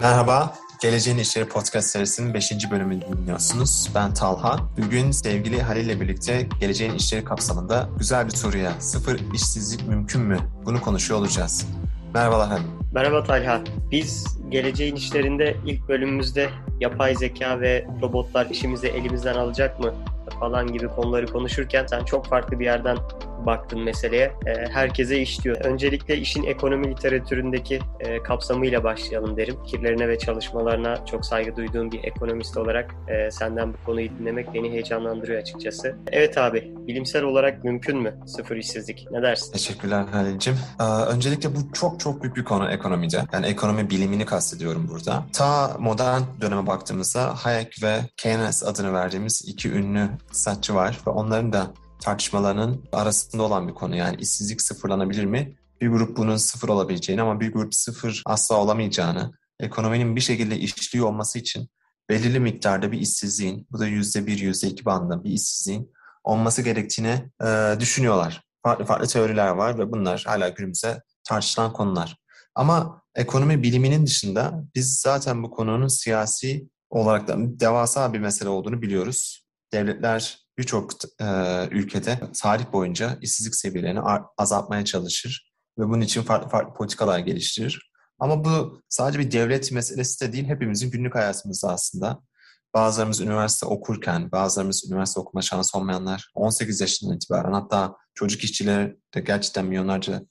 Merhaba, Geleceğin İşleri Podcast serisinin 5. bölümünü dinliyorsunuz. Ben Talha. Bugün sevgili Halil ile birlikte Geleceğin İşleri kapsamında güzel bir soruya, sıfır işsizlik mümkün mü? Bunu konuşuyor olacağız. Merhabalar Halil. Merhaba Talha. Biz Geleceğin İşlerinde ilk bölümümüzde yapay zeka ve robotlar işimizi elimizden alacak mı falan gibi konuları konuşurken sen çok farklı bir yerden baktın meseleye. E, herkese iş diyor. Öncelikle işin ekonomi literatüründeki e, kapsamıyla başlayalım derim. Fikirlerine ve çalışmalarına çok saygı duyduğum bir ekonomist olarak e, senden bu konuyu dinlemek beni heyecanlandırıyor açıkçası. Evet abi, bilimsel olarak mümkün mü sıfır işsizlik? Ne dersin? Teşekkürler Halil'cim. Ee, öncelikle bu çok çok büyük bir konu ekonomide. Yani ekonomi bilimini kastediyorum burada. Ta modern döneme baktığımızda Hayek ve Keynes adını verdiğimiz iki ünlü iktisatçı var ve onların da tartışmalarının arasında olan bir konu. Yani işsizlik sıfırlanabilir mi? Bir grup bunun sıfır olabileceğini ama bir grup sıfır asla olamayacağını, ekonominin bir şekilde işliyor olması için belirli miktarda bir işsizliğin, bu da yüzde bir, yüzde iki bandında bir işsizliğin olması gerektiğini e, düşünüyorlar. Farklı farklı teoriler var ve bunlar hala günümüzde tartışılan konular. Ama ekonomi biliminin dışında biz zaten bu konunun siyasi olarak da devasa bir mesele olduğunu biliyoruz. Devletler birçok e, ülkede tarih boyunca işsizlik seviyelerini azaltmaya çalışır ve bunun için farklı farklı politikalar geliştirir. Ama bu sadece bir devlet meselesi de değil, hepimizin günlük hayatımızda aslında. Bazılarımız üniversite okurken, bazılarımız üniversite okuma şansı olmayanlar 18 yaşından itibaren hatta çocuk işçileri de gerçekten milyonlarca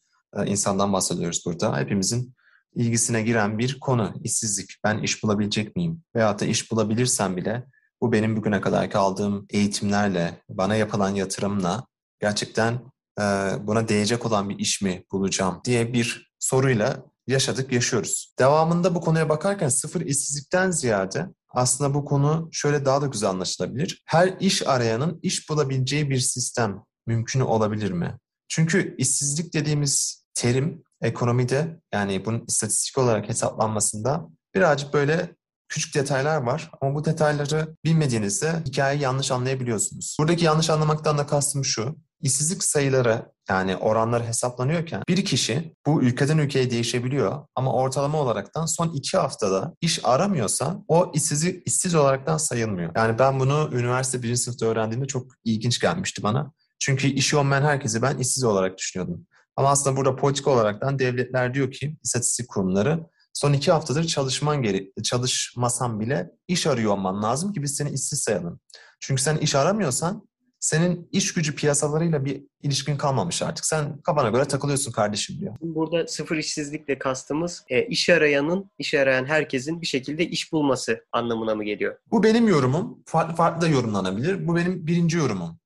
insandan bahsediyoruz burada. Hepimizin ilgisine giren bir konu işsizlik. Ben iş bulabilecek miyim? Veyahut da iş bulabilirsem bile bu benim bugüne kadar aldığım eğitimlerle, bana yapılan yatırımla gerçekten e, buna değecek olan bir iş mi bulacağım diye bir soruyla yaşadık, yaşıyoruz. Devamında bu konuya bakarken sıfır işsizlikten ziyade aslında bu konu şöyle daha da güzel anlaşılabilir. Her iş arayanın iş bulabileceği bir sistem mümkün olabilir mi? Çünkü işsizlik dediğimiz terim ekonomide yani bunun istatistik olarak hesaplanmasında birazcık böyle küçük detaylar var ama bu detayları bilmediğinizde hikayeyi yanlış anlayabiliyorsunuz. Buradaki yanlış anlamaktan da kastım şu. İşsizlik sayıları yani oranları hesaplanıyorken bir kişi bu ülkeden ülkeye değişebiliyor ama ortalama olaraktan son iki haftada iş aramıyorsa o işsizlik işsiz olaraktan sayılmıyor. Yani ben bunu üniversite birinci sınıfta öğrendiğimde çok ilginç gelmişti bana. Çünkü işi olmayan herkesi ben işsiz olarak düşünüyordum. Ama aslında burada politik olaraktan devletler diyor ki istatistik kurumları son iki haftadır çalışman geri, çalışmasan bile iş arıyor olman lazım ki biz seni işsiz sayalım. Çünkü sen iş aramıyorsan senin iş gücü piyasalarıyla bir ilişkin kalmamış artık. Sen kafana göre takılıyorsun kardeşim diyor. Burada sıfır işsizlikle kastımız e, iş arayanın, iş arayan herkesin bir şekilde iş bulması anlamına mı geliyor? Bu benim yorumum. Farklı farklı da yorumlanabilir. Bu benim birinci yorumum.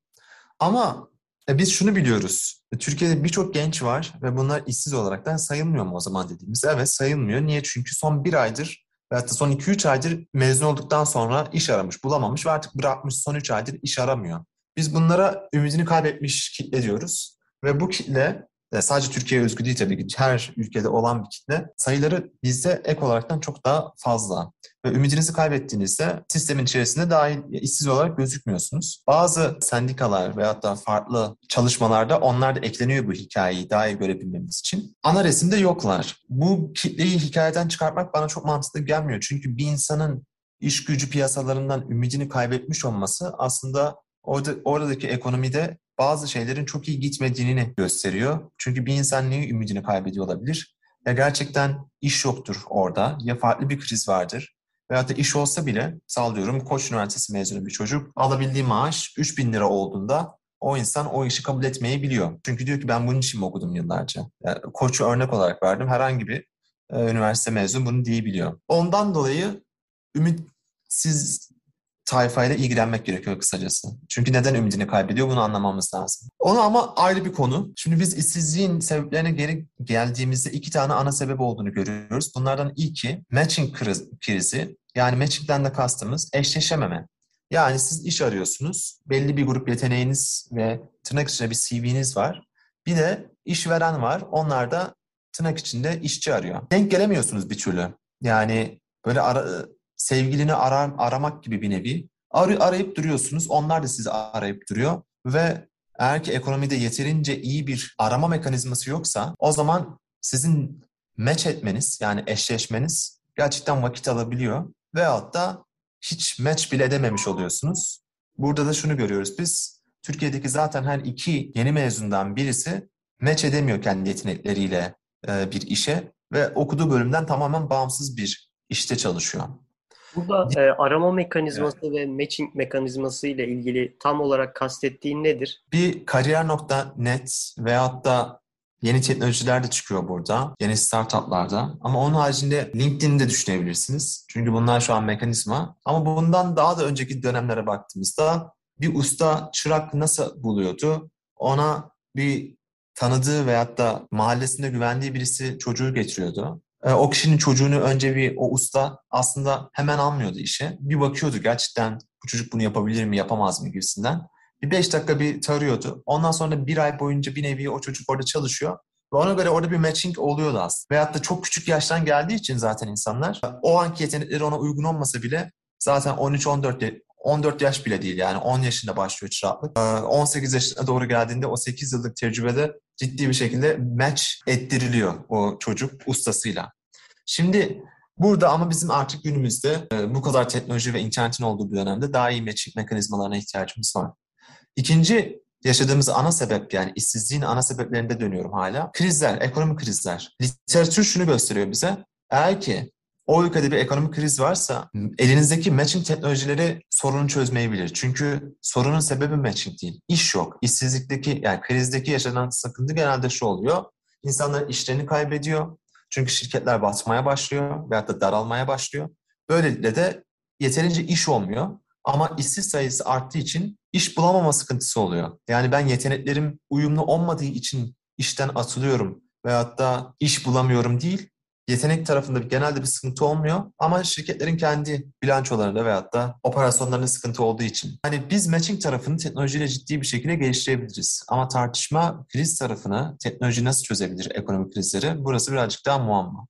Ama e, biz şunu biliyoruz. E, Türkiye'de birçok genç var ve bunlar işsiz olaraktan sayılmıyor mu o zaman dediğimiz? Evet sayılmıyor. Niye? Çünkü son bir aydır veyahut da son 2-3 aydır mezun olduktan sonra iş aramış, bulamamış ve artık bırakmış son 3 aydır iş aramıyor. Biz bunlara ümidini kaybetmiş kitle diyoruz. Ve bu kitle sadece Türkiye özgü değil tabii ki her ülkede olan bir kitle sayıları bizde ek olaraktan çok daha fazla. Ve ümidinizi kaybettiğinizde sistemin içerisinde dahil işsiz olarak gözükmüyorsunuz. Bazı sendikalar veyahut da farklı çalışmalarda onlar da ekleniyor bu hikayeyi daha iyi görebilmemiz için. Ana resimde yoklar. Bu kitleyi hikayeden çıkartmak bana çok mantıklı gelmiyor. Çünkü bir insanın iş gücü piyasalarından ümidini kaybetmiş olması aslında orada, oradaki ekonomide bazı şeylerin çok iyi gitmediğini gösteriyor. Çünkü bir insan neyi ümidini kaybediyor olabilir? Ya gerçekten iş yoktur orada ya farklı bir kriz vardır. Veyahut da iş olsa bile sallıyorum Koç Üniversitesi mezunu bir çocuk alabildiği maaş 3 bin lira olduğunda o insan o işi kabul etmeyi biliyor. Çünkü diyor ki ben bunun için mi okudum yıllarca? Yani Koç'u örnek olarak verdim. Herhangi bir e, üniversite mezunu bunu diyebiliyor. Ondan dolayı ümitsiz tayfayla ilgilenmek gerekiyor kısacası. Çünkü neden ümidini kaybediyor bunu anlamamız lazım. Onu ama ayrı bir konu. Şimdi biz işsizliğin sebeplerine geri geldiğimizde iki tane ana sebep olduğunu görüyoruz. Bunlardan ilki matching krizi. Yani matching'den de kastımız eşleşememe. Yani siz iş arıyorsunuz. Belli bir grup yeteneğiniz ve tırnak içinde bir CV'niz var. Bir de işveren var. Onlar da tırnak içinde işçi arıyor. Denk gelemiyorsunuz bir türlü. Yani böyle ara, sevgilini arar, aramak gibi bir nevi. Ar arayıp duruyorsunuz. Onlar da sizi arayıp duruyor. Ve eğer ki ekonomide yeterince iyi bir arama mekanizması yoksa o zaman sizin match etmeniz yani eşleşmeniz gerçekten vakit alabiliyor. Veyahut da hiç match bile edememiş oluyorsunuz. Burada da şunu görüyoruz biz. Türkiye'deki zaten her iki yeni mezundan birisi match edemiyor kendi yetenekleriyle bir işe ve okuduğu bölümden tamamen bağımsız bir işte çalışıyor. Burada e, arama mekanizması evet. ve matching mekanizması ile ilgili tam olarak kastettiğin nedir? Bir kariyer.net veyahut da yeni teknolojiler de çıkıyor burada. Yeni startuplarda. Ama onun haricinde LinkedIn'i de düşünebilirsiniz. Çünkü bunlar şu an mekanizma. Ama bundan daha da önceki dönemlere baktığımızda bir usta çırak nasıl buluyordu? Ona bir tanıdığı veyahut da mahallesinde güvendiği birisi çocuğu getiriyordu. E, o kişinin çocuğunu önce bir o usta aslında hemen almıyordu işe. Bir bakıyordu gerçekten bu çocuk bunu yapabilir mi yapamaz mı gibisinden. Bir beş dakika bir tarıyordu. Ondan sonra bir ay boyunca bir nevi o çocuk orada çalışıyor. Ve ona göre orada bir matching oluyordu aslında. Veyahut da çok küçük yaştan geldiği için zaten insanlar o anki yetenekleri ona uygun olmasa bile zaten 13-14 14 yaş bile değil yani 10 yaşında başlıyor çıraklık. 18 yaşına doğru geldiğinde o 8 yıllık tecrübede ciddi bir şekilde match ettiriliyor o çocuk ustasıyla. Şimdi burada ama bizim artık günümüzde bu kadar teknoloji ve internetin olduğu bir dönemde daha iyi matching mekanizmalarına ihtiyacımız var. İkinci yaşadığımız ana sebep yani işsizliğin ana sebeplerinde dönüyorum hala. Krizler, ekonomik krizler. Literatür şunu gösteriyor bize. Eğer ki o ülkede bir ekonomik kriz varsa elinizdeki matching teknolojileri sorunu çözmeyebilir. Çünkü sorunun sebebi matching değil. İş yok. İşsizlikteki yani krizdeki yaşanan sıkıntı genelde şu oluyor. İnsanlar işlerini kaybediyor. Çünkü şirketler batmaya başlıyor veyahut da daralmaya başlıyor. Böylelikle de yeterince iş olmuyor. Ama işsiz sayısı arttığı için iş bulamama sıkıntısı oluyor. Yani ben yeteneklerim uyumlu olmadığı için işten atılıyorum veyahut da iş bulamıyorum değil yetenek tarafında genelde bir sıkıntı olmuyor ama şirketlerin kendi bilançolarında veyahut da operasyonlarında sıkıntı olduğu için. Hani biz matching tarafını teknolojiyle ciddi bir şekilde geliştirebiliriz. Ama tartışma kriz tarafını teknoloji nasıl çözebilir ekonomik krizleri burası birazcık daha muamma.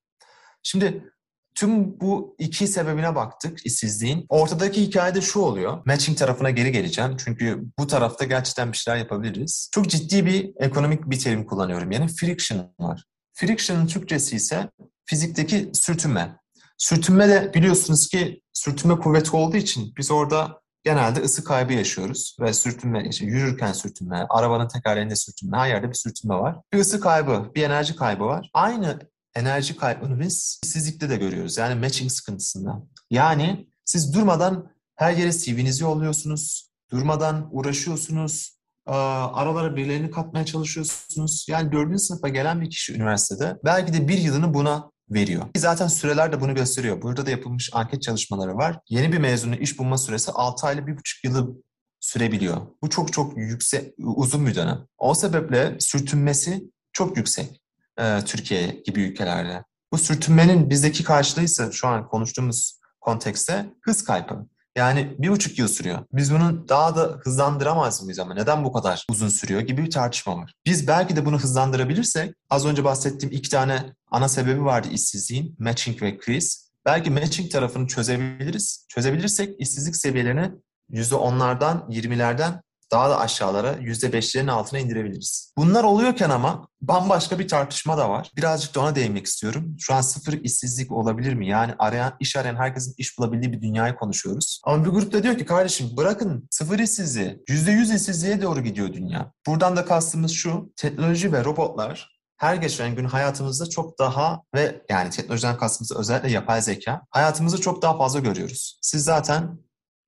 Şimdi Tüm bu iki sebebine baktık işsizliğin. Ortadaki hikayede şu oluyor. Matching tarafına geri geleceğim. Çünkü bu tarafta gerçekten bir şeyler yapabiliriz. Çok ciddi bir ekonomik bir terim kullanıyorum. Yani friction var. Friction'ın Türkçesi ise fizikteki sürtünme. Sürtünme de biliyorsunuz ki sürtünme kuvveti olduğu için biz orada genelde ısı kaybı yaşıyoruz. Ve sürtünme, işte yürürken sürtünme, arabanın tekerlerinde sürtünme, her yerde bir sürtünme var. Bir ısı kaybı, bir enerji kaybı var. Aynı enerji kaybını biz işsizlikte de görüyoruz. Yani matching sıkıntısında. Yani siz durmadan her yere CV'nizi yolluyorsunuz. Durmadan uğraşıyorsunuz. Aralara birilerini katmaya çalışıyorsunuz. Yani dördüncü sınıfa gelen bir kişi üniversitede belki de bir yılını buna veriyor. Zaten süreler de bunu gösteriyor. Burada da yapılmış anket çalışmaları var. Yeni bir mezunun iş bulma süresi 6 ayla 1,5 yılı sürebiliyor. Bu çok çok yüksek, uzun bir dönem. O sebeple sürtünmesi çok yüksek e, Türkiye gibi ülkelerde. Bu sürtünmenin bizdeki karşılığı ise şu an konuştuğumuz kontekste hız kaybı. Yani bir buçuk yıl sürüyor. Biz bunu daha da hızlandıramaz mıyız ama neden bu kadar uzun sürüyor gibi bir tartışma var. Biz belki de bunu hızlandırabilirsek az önce bahsettiğim iki tane ana sebebi vardı işsizliğin. Matching ve kriz. Belki matching tarafını çözebiliriz. Çözebilirsek işsizlik seviyelerini %10'lardan, 20'lerden daha da aşağılara %5'lerin altına indirebiliriz. Bunlar oluyorken ama bambaşka bir tartışma da var. Birazcık da ona değinmek istiyorum. Şu an sıfır işsizlik olabilir mi? Yani arayan, iş arayan herkesin iş bulabildiği bir dünyayı konuşuyoruz. Ama bir grupta diyor ki kardeşim bırakın sıfır işsizliği, %100 işsizliğe doğru gidiyor dünya. Buradan da kastımız şu, teknoloji ve robotlar her geçen gün hayatımızda çok daha ve yani teknolojiden kastımız özellikle yapay zeka hayatımızda çok daha fazla görüyoruz. Siz zaten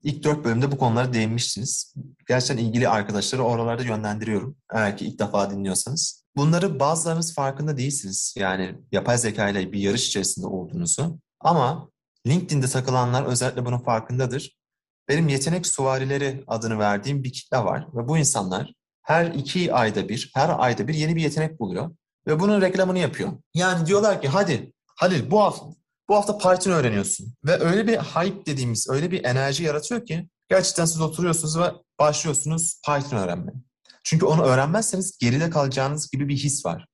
İlk dört bölümde bu konulara değinmiştiniz. Gerçekten ilgili arkadaşları oralarda yönlendiriyorum. Eğer ki ilk defa dinliyorsanız. Bunları bazılarınız farkında değilsiniz. Yani yapay zeka ile bir yarış içerisinde olduğunuzu. Ama LinkedIn'de takılanlar özellikle bunun farkındadır. Benim yetenek suvarileri adını verdiğim bir kitle var. Ve bu insanlar her iki ayda bir, her ayda bir yeni bir yetenek buluyor. Ve bunun reklamını yapıyor. Yani diyorlar ki hadi Halil bu hafta bu hafta Python öğreniyorsun. Ve öyle bir hype dediğimiz, öyle bir enerji yaratıyor ki gerçekten siz oturuyorsunuz ve başlıyorsunuz Python öğrenmeye. Çünkü onu öğrenmezseniz geride kalacağınız gibi bir his var.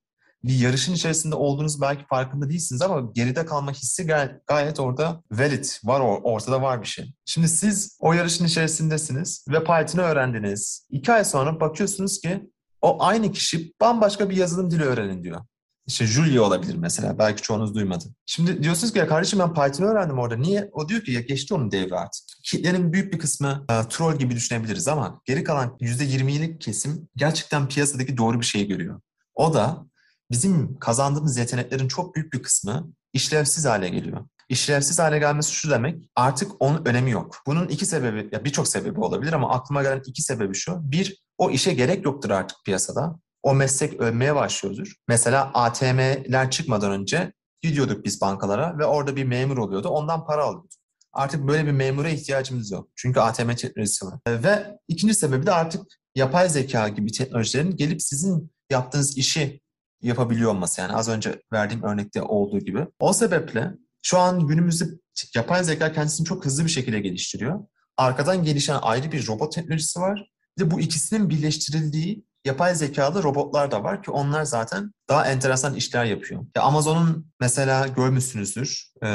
Bir yarışın içerisinde olduğunuz belki farkında değilsiniz ama geride kalma hissi gay- gayet orada valid, var ortada var bir şey. Şimdi siz o yarışın içerisindesiniz ve Python'ı öğrendiniz. İki ay sonra bakıyorsunuz ki o aynı kişi bambaşka bir yazılım dili öğrenin diyor. İşte Julia olabilir mesela. Belki çoğunuz duymadı. Şimdi diyorsunuz ki ya kardeşim ben Python öğrendim orada. Niye? O diyor ki ya geçti onun devri artık. Kitlenin büyük bir kısmı e, troll gibi düşünebiliriz ama geri kalan %20'lik kesim gerçekten piyasadaki doğru bir şeyi görüyor. O da bizim kazandığımız yeteneklerin çok büyük bir kısmı işlevsiz hale geliyor. İşlevsiz hale gelmesi şu demek, artık onun önemi yok. Bunun iki sebebi, ya birçok sebebi olabilir ama aklıma gelen iki sebebi şu. Bir, o işe gerek yoktur artık piyasada. O meslek ölmeye başlıyordur. Mesela ATM'ler çıkmadan önce gidiyorduk biz bankalara ve orada bir memur oluyordu. Ondan para alıyorduk. Artık böyle bir memura ihtiyacımız yok. Çünkü ATM teknolojisi var. Ve ikinci sebebi de artık yapay zeka gibi teknolojilerin gelip sizin yaptığınız işi yapabiliyor olması. Yani az önce verdiğim örnekte olduğu gibi. O sebeple şu an günümüzde yapay zeka kendisini çok hızlı bir şekilde geliştiriyor. Arkadan gelişen ayrı bir robot teknolojisi var. Bir de bu ikisinin birleştirildiği yapay zekalı robotlar da var ki onlar zaten daha enteresan işler yapıyor. Ya Amazon'un mesela görmüşsünüzdür e,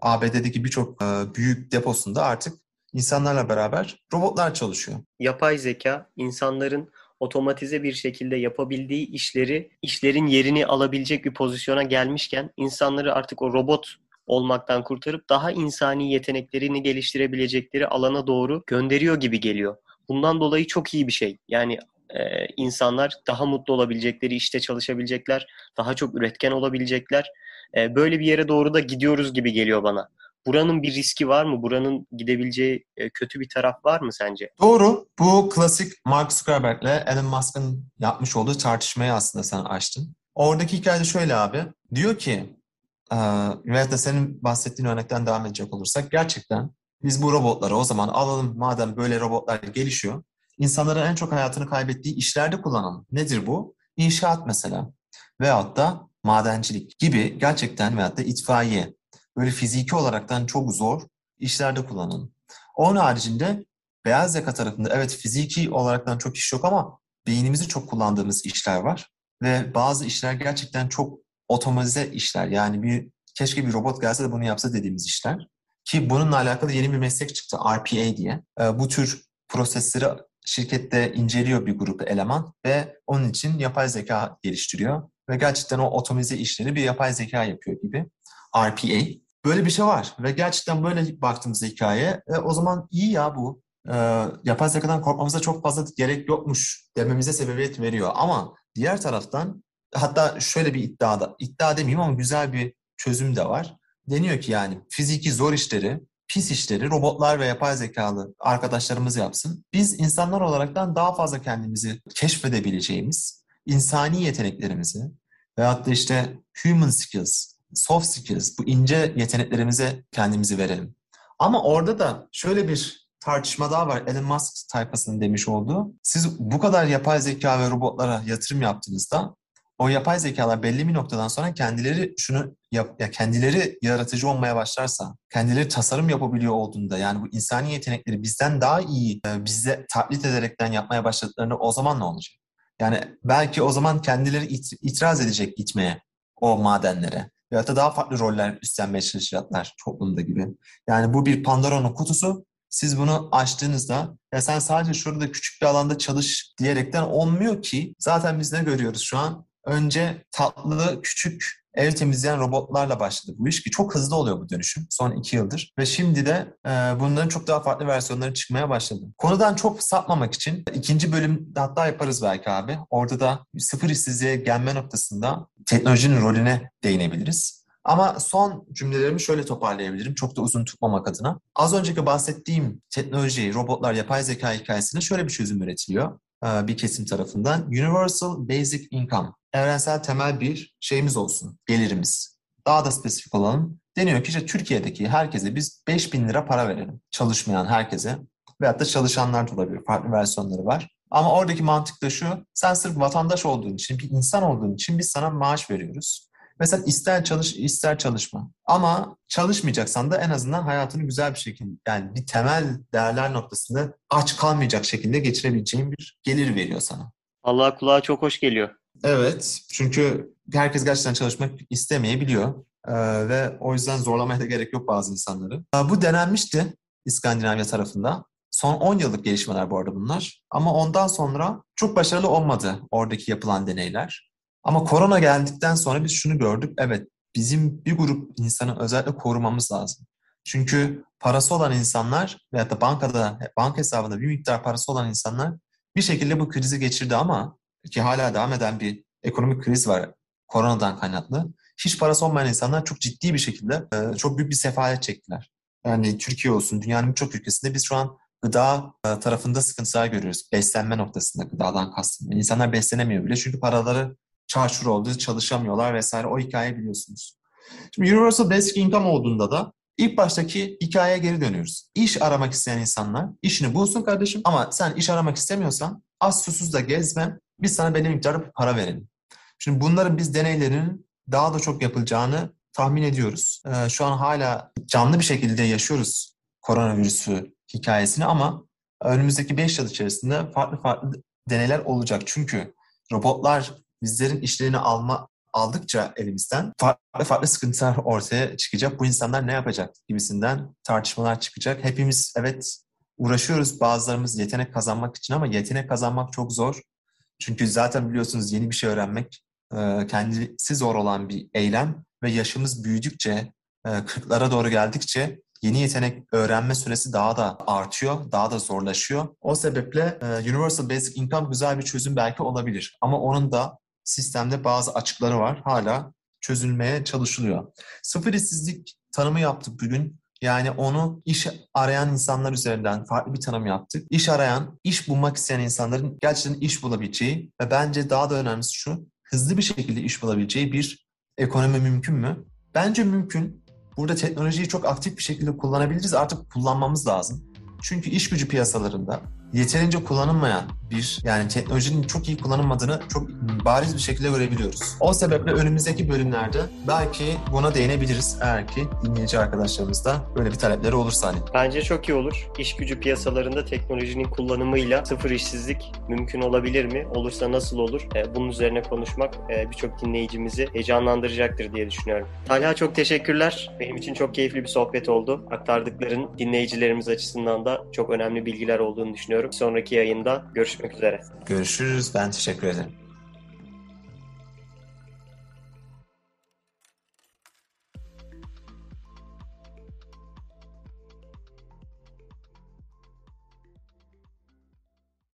ABD'deki birçok e, büyük deposunda artık insanlarla beraber robotlar çalışıyor. Yapay zeka insanların otomatize bir şekilde yapabildiği işleri, işlerin yerini alabilecek bir pozisyona gelmişken insanları artık o robot olmaktan kurtarıp daha insani yeteneklerini geliştirebilecekleri alana doğru gönderiyor gibi geliyor. Bundan dolayı çok iyi bir şey. Yani e, insanlar daha mutlu olabilecekleri işte çalışabilecekler, daha çok üretken olabilecekler. E, böyle bir yere doğru da gidiyoruz gibi geliyor bana. Buranın bir riski var mı? Buranın gidebileceği e, kötü bir taraf var mı sence? Doğru. Bu klasik Mark Zuckerberg ile Elon Musk'ın yapmış olduğu tartışmayı aslında sen açtın. Oradaki hikayede şöyle abi. Diyor ki veyahut da senin bahsettiğin örnekten devam edecek olursak gerçekten biz bu robotları o zaman alalım madem böyle robotlar gelişiyor. İnsanların en çok hayatını kaybettiği işlerde kullanalım. Nedir bu? İnşaat mesela. Veyahut da madencilik gibi gerçekten veyahut da itfaiye. Böyle fiziki olaraktan çok zor işlerde kullanalım. Onun haricinde beyaz yaka tarafında evet fiziki olaraktan çok iş yok ama beynimizi çok kullandığımız işler var. Ve bazı işler gerçekten çok otomatize işler. Yani bir keşke bir robot gelse de bunu yapsa dediğimiz işler. Ki bununla alakalı yeni bir meslek çıktı RPA diye. E, bu tür prosesleri şirkette inceliyor bir grup eleman ve onun için yapay zeka geliştiriyor. Ve gerçekten o otomize işleri bir yapay zeka yapıyor gibi. RPA. Böyle bir şey var ve gerçekten böyle baktığımız hikaye e, o zaman iyi ya bu. E, yapay zekadan korkmamıza çok fazla gerek yokmuş dememize sebebiyet veriyor. Ama diğer taraftan hatta şöyle bir iddia da, iddia demeyeyim ama güzel bir çözüm de var. Deniyor ki yani fiziki zor işleri, pis işleri robotlar ve yapay zekalı arkadaşlarımız yapsın. Biz insanlar olaraktan daha fazla kendimizi keşfedebileceğimiz insani yeteneklerimizi veyahut da işte human skills, soft skills, bu ince yeteneklerimize kendimizi verelim. Ama orada da şöyle bir tartışma daha var. Elon Musk tayfasının demiş olduğu. Siz bu kadar yapay zeka ve robotlara yatırım yaptığınızda o yapay zekalar belli bir noktadan sonra kendileri şunu yap, ya kendileri yaratıcı olmaya başlarsa, kendileri tasarım yapabiliyor olduğunda yani bu insani yetenekleri bizden daha iyi e, bize taklit ederekten yapmaya başladıklarında o zaman ne olacak? Yani belki o zaman kendileri it, itiraz edecek gitmeye o madenlere. Ya da daha farklı roller üstlenmeye çalışacaklar toplumda gibi. Yani bu bir Pandora'nın kutusu. Siz bunu açtığınızda ya sen sadece şurada küçük bir alanda çalış diyerekten olmuyor ki. Zaten biz ne görüyoruz şu an? Önce tatlı, küçük ev temizleyen robotlarla başladı bu iş ki çok hızlı oluyor bu dönüşüm son iki yıldır. Ve şimdi de e, bunların çok daha farklı versiyonları çıkmaya başladı. Konudan çok sapmamak için ikinci bölüm hatta yaparız belki abi. Orada da sıfır işsizliğe gelme noktasında teknolojinin rolüne değinebiliriz. Ama son cümlelerimi şöyle toparlayabilirim çok da uzun tutmamak adına. Az önceki bahsettiğim teknoloji, robotlar, yapay zeka hikayesine şöyle bir çözüm üretiliyor bir kesim tarafından. Universal Basic Income evrensel temel bir şeyimiz olsun, gelirimiz. Daha da spesifik olalım. Deniyor ki işte Türkiye'deki herkese biz 5000 lira para verelim. Çalışmayan herkese. Veyahut da çalışanlar da olabilir. Farklı versiyonları var. Ama oradaki mantık da şu. Sen sırf vatandaş olduğun için, bir insan olduğun için biz sana maaş veriyoruz. Mesela ister çalış, ister çalışma. Ama çalışmayacaksan da en azından hayatını güzel bir şekilde, yani bir temel değerler noktasında aç kalmayacak şekilde geçirebileceğin bir gelir veriyor sana. Allah kulağa çok hoş geliyor. Evet, çünkü herkes gerçekten çalışmak istemeyebiliyor ee, ve o yüzden zorlamaya da gerek yok bazı insanları. Ee, bu denenmişti İskandinavya tarafında. Son 10 yıllık gelişmeler bu arada bunlar. Ama ondan sonra çok başarılı olmadı oradaki yapılan deneyler. Ama korona geldikten sonra biz şunu gördük. Evet bizim bir grup insanı özellikle korumamız lazım. Çünkü parası olan insanlar veyahut da bankada, banka hesabında bir miktar parası olan insanlar bir şekilde bu krizi geçirdi ama ki hala devam eden bir ekonomik kriz var koronadan kaynaklı. Hiç parası olmayan insanlar çok ciddi bir şekilde e, çok büyük bir sefalet çektiler. Yani Türkiye olsun, dünyanın birçok ülkesinde biz şu an gıda e, tarafında sıkıntılar görüyoruz. Beslenme noktasında gıdadan kastım. Yani insanlar beslenemiyor bile çünkü paraları çarşur oldu, çalışamıyorlar vesaire. O hikayeyi biliyorsunuz. Şimdi Universal Basic Income olduğunda da ilk baştaki hikayeye geri dönüyoruz. İş aramak isteyen insanlar işini bulsun kardeşim ama sen iş aramak istemiyorsan az susuz da gezme biz sana belli miktarda para verelim. Şimdi bunların biz deneylerinin daha da çok yapılacağını tahmin ediyoruz. Ee, şu an hala canlı bir şekilde yaşıyoruz koronavirüsü hikayesini ama önümüzdeki 5 yıl içerisinde farklı farklı deneyler olacak. Çünkü robotlar bizlerin işlerini alma aldıkça elimizden farklı farklı sıkıntılar ortaya çıkacak. Bu insanlar ne yapacak gibisinden tartışmalar çıkacak. Hepimiz evet uğraşıyoruz bazılarımız yetenek kazanmak için ama yetenek kazanmak çok zor. Çünkü zaten biliyorsunuz yeni bir şey öğrenmek e, kendisi zor olan bir eylem ve yaşımız büyüdükçe, 40'lara e, doğru geldikçe yeni yetenek öğrenme süresi daha da artıyor, daha da zorlaşıyor. O sebeple e, Universal Basic Income güzel bir çözüm belki olabilir. Ama onun da sistemde bazı açıkları var. Hala çözülmeye çalışılıyor. Sıfır işsizlik tanımı yaptık bugün. Yani onu iş arayan insanlar üzerinden farklı bir tanım yaptık. İş arayan, iş bulmak isteyen insanların gerçekten iş bulabileceği ve bence daha da önemlisi şu, hızlı bir şekilde iş bulabileceği bir ekonomi mümkün mü? Bence mümkün. Burada teknolojiyi çok aktif bir şekilde kullanabiliriz. Artık kullanmamız lazım. Çünkü iş gücü piyasalarında yeterince kullanılmayan bir yani teknolojinin çok iyi kullanılmadığını çok bariz bir şekilde görebiliyoruz. O sebeple önümüzdeki bölümlerde belki buna değinebiliriz eğer ki dinleyici arkadaşlarımız da böyle bir talepleri olursa hani. Bence çok iyi olur. İş gücü piyasalarında teknolojinin kullanımıyla sıfır işsizlik mümkün olabilir mi? Olursa nasıl olur? E, bunun üzerine konuşmak e, birçok dinleyicimizi heyecanlandıracaktır diye düşünüyorum. Talha çok teşekkürler. Benim için çok keyifli bir sohbet oldu. Aktardıkların dinleyicilerimiz açısından da çok önemli bilgiler olduğunu düşünüyorum. Sonraki yayında görüşmek üzere. Görüşürüz. Ben teşekkür ederim.